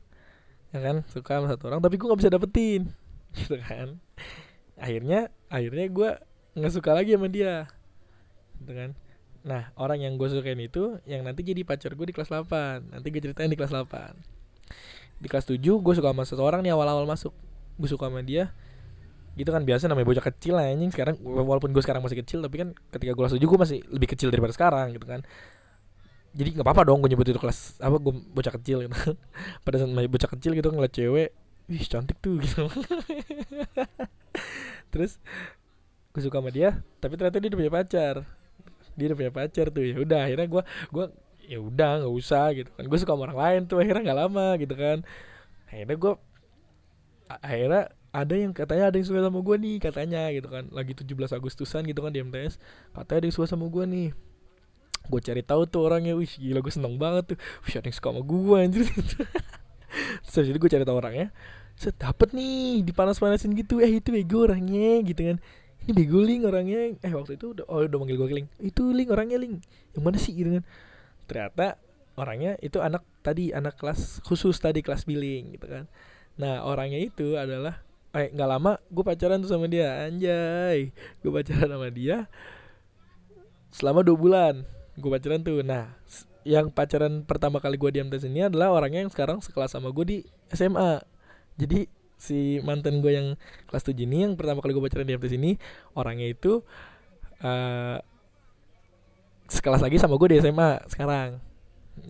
ya kan suka sama satu orang tapi gue nggak bisa dapetin gitu kan akhirnya akhirnya gue nggak suka lagi sama dia gitu kan Nah orang yang gue sukain itu Yang nanti jadi pacar gue di kelas 8 Nanti gue ceritain di kelas 8 Di kelas 7 gue suka sama seseorang nih awal-awal masuk. Gue suka sama dia. Gitu kan biasa namanya bocah kecil lah anjing. Sekarang walaupun gue sekarang masih kecil Tapi kan ketika gue kelas 7 gue masih lebih kecil daripada sekarang gitu kan. Jadi nggak apa-apa dong gue nyebut itu kelas apa gue bocah kecil gitu. Pada saat masih bocah kecil gitu ngeliat cewek wih cantik tuh gitu. Terus gue suka sama dia tapi ternyata dia udah punya pacar dia udah punya pacar tuh ya udah akhirnya gue gue ya udah nggak usah gitu kan. Gue suka sama orang lain tuh akhirnya nggak lama gitu kan. Akhirnya gue akhirnya ada yang katanya ada yang suka sama gue nih katanya gitu kan. Lagi 17 Agustusan gitu kan di MTS katanya ada yang suka sama gue nih. Gue cari tahu tuh orangnya wih gila gue seneng banget tuh. Wih ada yang suka sama gue anjir. Terus jadi gue cari tahu orangnya set nih dipanas-panasin gitu. Eh itu ego orangnya gitu kan ini bego Ling orangnya. Eh waktu itu udah oh udah manggil gue Ling. Itu Ling orangnya Ling. Yang mana sih gitu kan. Ternyata orangnya itu anak tadi anak kelas khusus tadi kelas billing gitu kan. Nah orangnya itu adalah eh nggak lama gue pacaran tuh sama dia. Anjay. Gue pacaran sama dia selama dua bulan gue pacaran tuh. Nah yang pacaran pertama kali gue diam di sini adalah orangnya yang sekarang sekelas sama gue di SMA jadi si mantan gue yang kelas 7 ini yang pertama kali gue pacaran di FTS ini orangnya itu uh, sekelas lagi sama gue di SMA sekarang.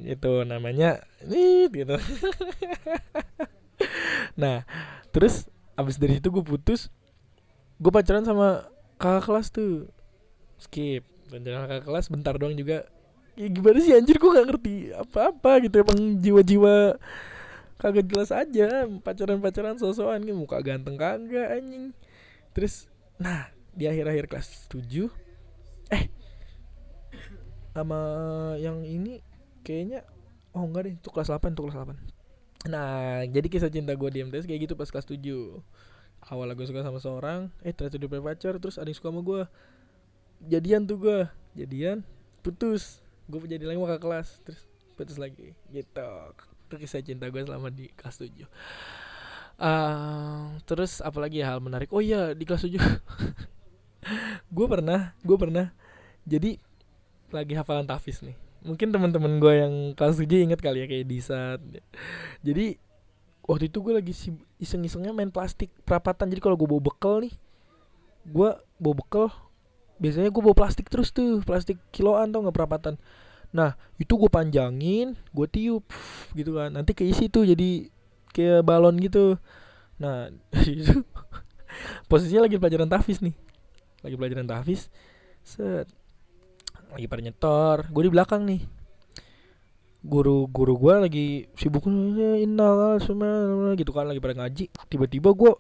Itu namanya nih gitu. Nah terus abis dari itu gue putus gue pacaran sama kakak kelas tuh. Skip pacaran kakak kelas bentar doang juga ya gimana sih anjir gue gak ngerti apa-apa gitu emang jiwa-jiwa kagak jelas aja pacaran-pacaran sosokan gitu muka ganteng kagak anjing. Terus nah di akhir-akhir kelas 7 eh sama yang ini kayaknya oh enggak deh itu kelas 8 itu kelas 8 nah jadi kisah cinta gue di MTS kayak gitu pas kelas 7 awal gue suka sama seorang eh ternyata dia punya pacar terus ada yang suka sama gue jadian tuh gue jadian putus. Gue jadi lagi ke kelas terus putus lagi gitu itu kisah cinta gue selama di kelas 7 uh, terus apalagi hal menarik. Oh iya di kelas 7 gue pernah gue pernah. Jadi lagi hafalan tafis nih. Mungkin teman-teman gue yang kelas 7 inget kali ya kayak Disat. Jadi waktu itu gue lagi iseng-isengnya main plastik perapatan. Jadi kalau gue bawa bekal nih gue bawa bekal biasanya gue bawa plastik terus tuh. Plastik kiloan tau nggak perapatan nah itu gue panjangin gue tiup gitu kan. Nanti keisi tuh jadi kayak balon gitu. Nah itu posisinya lagi pelajaran tahfiz nih. Lagi pelajaran tahfiz set. Lagi pada nyetor. Gue di belakang nih. Guru guru gue lagi sibuk innal semua gitu kan lagi pada ngaji. Tiba-tiba gue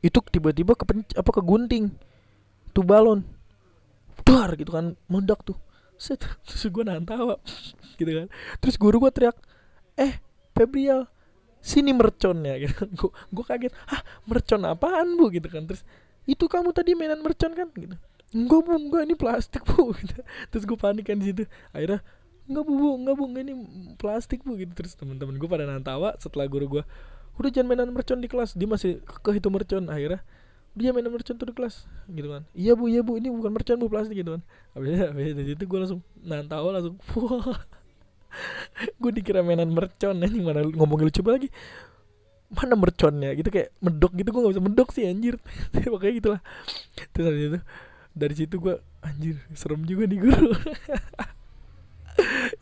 itu tiba-tiba ke apa ke gunting tuh balon. Dar gitu kan meledak tuh set terus gue nahan tawa. Gitu kan. Terus guru gue teriak eh Febrial sini mercon ya gitu gue gue kaget ah mercon apaan bu? Gitu kan. Terus itu kamu tadi mainan mercon kan? Gitu. Enggak bu enggak ini plastik bu. Gitu. terus gue panik kan di situ. Akhirnya enggak bu bu enggak bu enggak ini plastik bu. Gitu. Terus teman-teman gue pada nantawa setelah guru gue udah jangan mainan mercon di kelas dia masih ke itu mercon. Akhirnya dia mainan mercon tuh di kelas gitu kan. Iya bu iya bu ini bukan mercon bu plastik gitu kan. Habis habis dari situ gue langsung nantawa langsung wah. Gue dikira mainan mercon nih mana ngomongin lucu lagi. Mana merconnya gitu kayak medok gitu gue gak bisa medok sih anjir. Pokoknya gitulah terus habis itu dari situ gue anjir serem juga nih guru.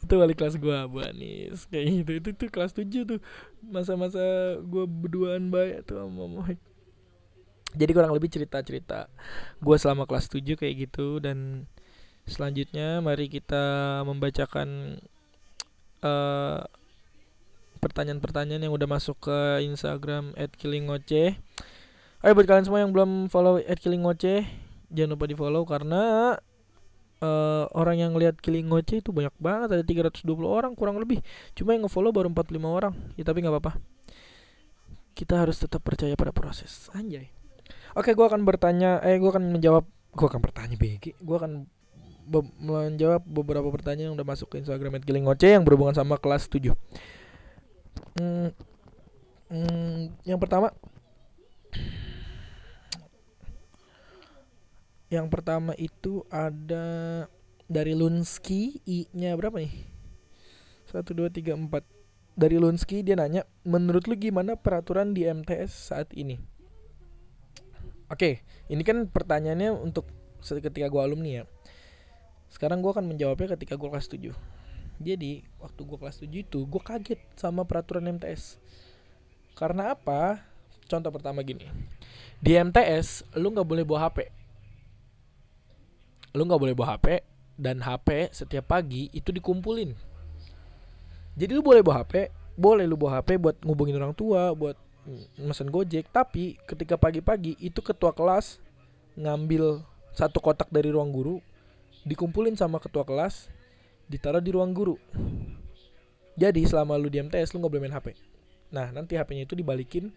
Itu balik kelas gue Bu Anis. Kayak gitu. Itu tuh kelas 7 tuh. Masa-masa gue berduaan baik tuh sama Mohik jadi kurang lebih cerita-cerita gue selama kelas 7 kayak gitu dan selanjutnya mari kita membacakan uh, pertanyaan-pertanyaan yang udah masuk ke Instagram @killingoce. Ayo buat kalian semua yang belum follow @killingoce, jangan lupa di follow karena uh, orang yang lihat Killingoce itu banyak banget ada 320 orang kurang lebih. Cuma yang ngefollow baru 45 orang. Ya tapi nggak apa-apa. Kita harus tetap percaya pada proses. Anjay. Oke, gua akan bertanya eh gua akan menjawab gua akan bertanya BG. Gua akan be menjawab beberapa pertanyaan yang udah masuk ke Instagram @killingoce yang berhubungan sama kelas 7. Hmm, hmm, yang pertama Yang pertama itu ada dari Lunski I-nya berapa nih? 1 2 3 4. Dari Lunski dia nanya, "Menurut lu gimana peraturan di MTS saat ini?" Oke, ini kan pertanyaannya untuk ketika gua alumni ya. Sekarang gue akan menjawabnya ketika gue kelas 7 jadi waktu gue kelas 7 itu gue kaget sama peraturan MTS karena apa? Contoh pertama gini. Di MTS lu nggak boleh bawa HP lu nggak boleh bawa HP dan HP setiap pagi itu dikumpulin. Jadi lu boleh bawa HP boleh lu bawa HP buat ngubungin orang tua buat mesen gojek. Tapi ketika pagi-pagi itu ketua kelas ngambil satu kotak dari ruang guru dikumpulin sama ketua kelas ditaruh di ruang guru. Jadi selama lu di MTS lu nggak boleh main HP nah nanti HP-nya itu dibalikin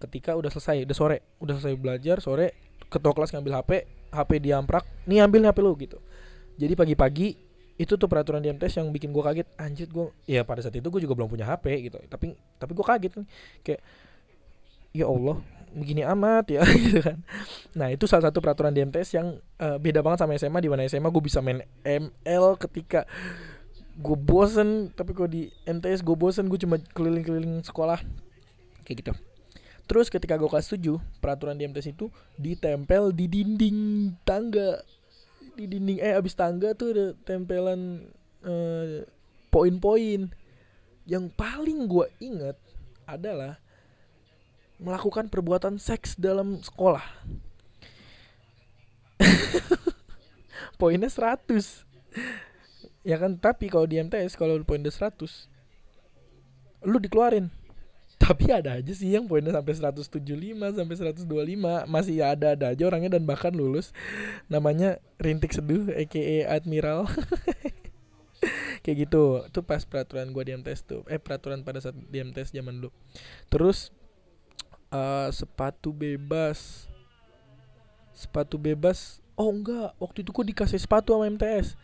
ketika udah selesai udah sore. Udah selesai belajar sore ketua kelas ngambil HP HP diamprak nih ambil HP lu gitu. Jadi pagi-pagi itu tuh peraturan di MTS yang bikin gue kaget. Anjir gue ya pada saat itu gue juga belum punya HP gitu. Tapi tapi gue kaget nih. Kayak ya Allah begini amat ya gitu kan. Nah itu salah satu peraturan di MTS yang uh, beda banget sama SMA di mana SMA gue bisa main ML ketika gue bosen tapi kalau di MTS gue bosen gue cuma keliling-keliling sekolah kayak gitu. Terus ketika gue kelas 7 peraturan di MTS itu ditempel di dinding tangga. Di dinding eh abis tangga tuh ada tempelan uh, poin-poin. Yang paling gue inget adalah melakukan perbuatan seks dalam sekolah. Poinnya 100. Ya kan, tapi kalau di MTS kalau poinnya 100 lu dikeluarin. Tapi ada aja sih yang poinnya sampai 175 sampai 125 masih ada ada aja orangnya dan bahkan lulus. Namanya Rintik Seduh aka Admiral. kayak gitu itu pas peraturan gue di MTS tuh eh peraturan pada saat di MTS zaman dulu terus uh, sepatu bebas. Sepatu bebas? Oh enggak. Waktu itu gue dikasih sepatu sama MTS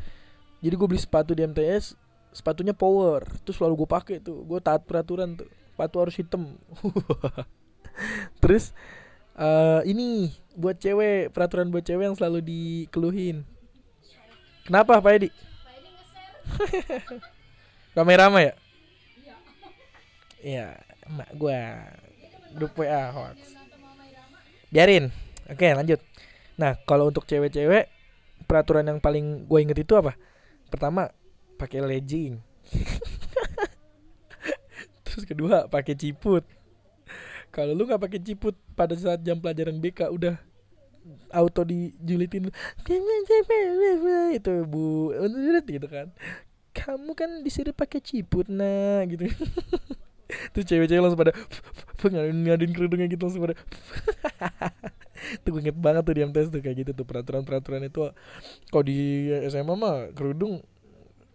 jadi gue beli sepatu di MTS sepatunya power. Terus selalu gue pakai tuh. Gue taat peraturan tuh. Sepatu harus hitam. Terus uh, ini buat cewek. Peraturan buat cewek yang selalu dikeluhin. Kenapa Pak Edi? Rame-rame ya? Iya, emak gua grup WA hoax. Biarin. Oke, lanjut. Nah, kalau untuk cewek-cewek peraturan yang paling gue inget itu apa? Pertama, pakai legging. Terus kedua, pakai ciput. Kalau lu nggak pakai ciput pada saat jam pelajaran BK udah auto dijulitin itu bu gitu kan kamu kan disuruh pakai ciput nah gitu tuh cewek-cewek langsung pada ngadain kerudungnya gitu langsung pada. Tuh gue inget banget tuh di MTS tuh kayak gitu tuh peraturan-peraturan itu. Kalau di SMA mah kerudung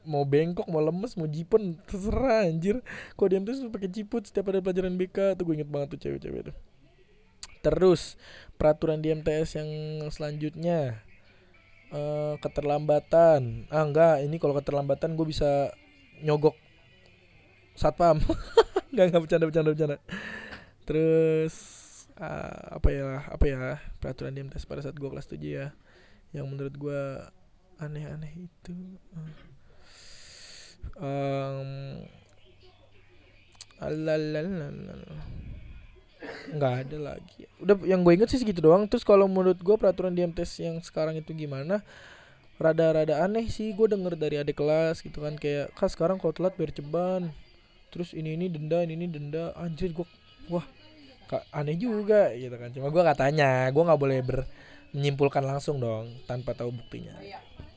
mau bengkok mau lemes mau jipon terserah anjir. Kalau di MTS tuh pakai ciput setiap ada pelajaran BK tuh gue inget banget tuh cewek-cewek tuh. Terus peraturan di MTS yang selanjutnya uh, keterlambatan. Ah enggak ini kalau keterlambatan gue bisa nyogok satpam nggak nggak bercanda bercanda bercanda. Terus uh, apa ya apa ya peraturan di MTS pada saat gue kelas 7 ya yang menurut gue aneh-aneh itu um, nggak ada lagi. Udah yang gue inget sih segitu doang. Terus kalau menurut gue peraturan di MTS yang sekarang itu gimana? Rada-rada aneh sih. Gue denger dari adik kelas gitu kan kayak kak sekarang kalau telat biar ceban terus ini ini denda ini ini denda. Anjir gue wah aneh juga gitu kan. Cuma gue katanya gue nggak boleh ber menyimpulkan langsung dong tanpa tahu buktinya.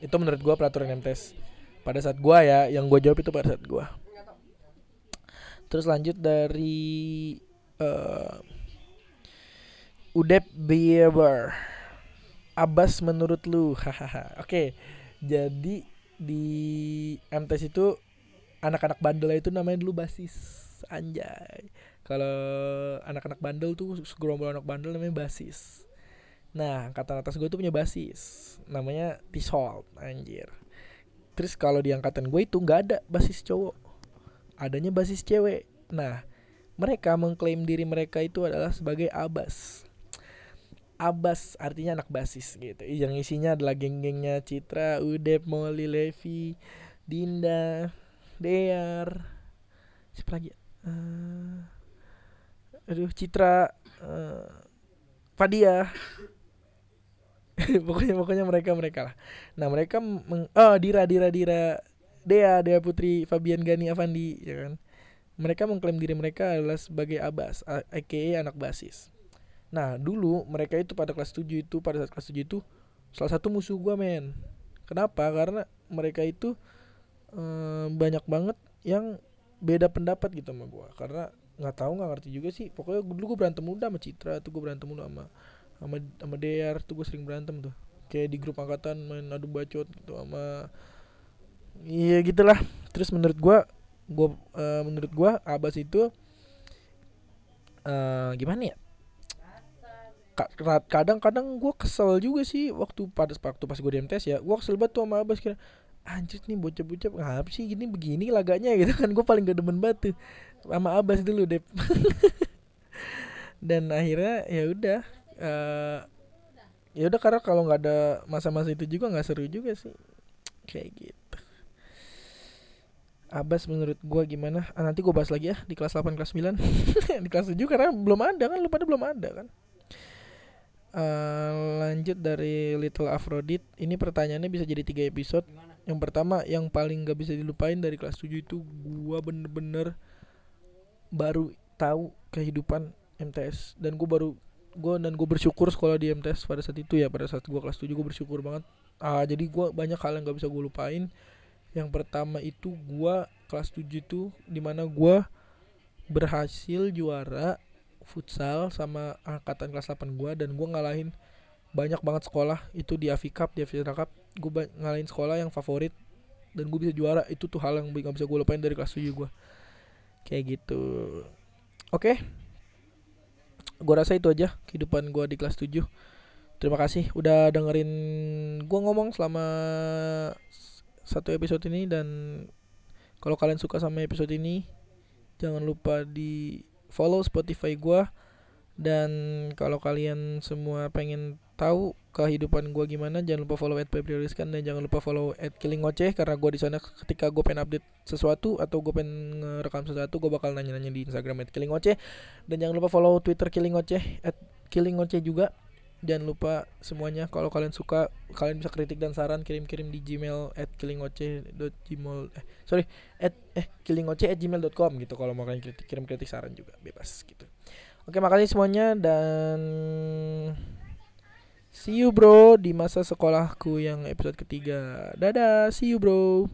Itu menurut gue peraturan MTS pada saat gue ya yang gue jawab itu pada saat gue terus lanjut dari uh, Udep Bieber. Abbas menurut lu hahaha. Oke jadi di MTS itu anak-anak bandel itu namanya dulu basis anjay. Kalau anak-anak bandel tuh segerombol anak bandel namanya basis. Nah kata atas gue tuh punya basis namanya Tisol anjir. Terus kalau di angkatan gue itu nggak ada basis cowok adanya basis cewek. Nah mereka mengklaim diri mereka itu adalah sebagai abas. Abas artinya anak basis gitu. Yang isinya adalah geng-gengnya Citra, Udep, Molly, Levi, Dinda, Dear, siapa lagi? Uh, aduh Citra, uh, Fadia. pokoknya pokoknya mereka mereka lah. Nah mereka meng, oh Dira Dira Dira Dea Dea Putri Fabian Gani Avandi ya kan mereka mengklaim diri mereka adalah sebagai abas, aka anak basis. Nah, dulu mereka itu pada kelas 7 itu pada saat kelas 7 itu salah satu musuh gua, men. Kenapa? Karena mereka itu um, banyak banget yang beda pendapat gitu sama gua. Karena nggak tahu nggak ngerti juga sih. Pokoknya dulu gua berantem muda sama Citra, tuh gua berantem muda sama sama sama DR, tuh gua sering berantem tuh. Kayak di grup angkatan main adu bacot gitu sama Iya gitulah. Terus menurut gua gua uh, menurut gua Abbas itu uh, gimana ya kadang-kadang gue kesel juga sih waktu pada waktu pas gue di MTS ya gue kesel banget tuh sama Abbas kira anjir nih bocah-bocah ngapa sih gini begini laganya gitu kan gue paling gak demen tuh sama Abbas dulu deh dan akhirnya ya udah uh, ya udah karena kalau nggak ada masa-masa itu juga nggak seru juga sih kayak gitu Abbas menurut gua gimana? Ah, nanti gua bahas lagi ya di kelas 8 kelas 9. di kelas 7 karena belum ada kan lu pada belum ada kan. Uh, lanjut dari Little Aphrodite ini pertanyaannya bisa jadi tiga episode? Yang pertama yang paling gak bisa dilupain dari kelas 7 itu gua bener-bener baru tahu kehidupan MTS dan gua baru gua dan gue bersyukur sekolah di MTS pada saat itu ya pada saat gua kelas 7 gue bersyukur banget. Uh, jadi gua banyak hal yang gak bisa gue lupain. Yang pertama itu gua kelas 7 itu di mana gua berhasil juara futsal sama angkatan kelas 8 gua dan gua ngalahin banyak banget sekolah itu di Avi Cup di Avi Cup gua ngalahin sekolah yang favorit dan gue bisa juara itu tuh hal yang gak bisa gue lupain dari kelas 7 gue kayak gitu. Oke. Okay. gue rasa itu aja kehidupan gue di kelas 7 terima kasih udah dengerin gue ngomong selama satu episode ini dan kalau kalian suka sama episode ini jangan lupa di follow Spotify gua. Dan kalau kalian semua pengen tahu kehidupan gue gimana jangan lupa follow at Rizkan dan jangan lupa follow at Killing Ngoceh karena gue di sana ketika gue pengen update sesuatu atau gue pengen ngerekam sesuatu gue bakal nanya-nanya di Instagram at Killing Ngoceh. Dan jangan lupa follow Twitter Killing Ngoceh at Killing Ngoceh juga. Jangan lupa semuanya kalau kalian suka kalian bisa kritik dan saran kirim-kirim di gmail at killingoce.gmail eh sorry at eh killingoce at gmail.com gitu kalau mau kalian kritik, kirim kritik saran juga bebas gitu. Oke makasih semuanya dan see you bro di masa sekolahku yang episode ketiga. Dadah see you bro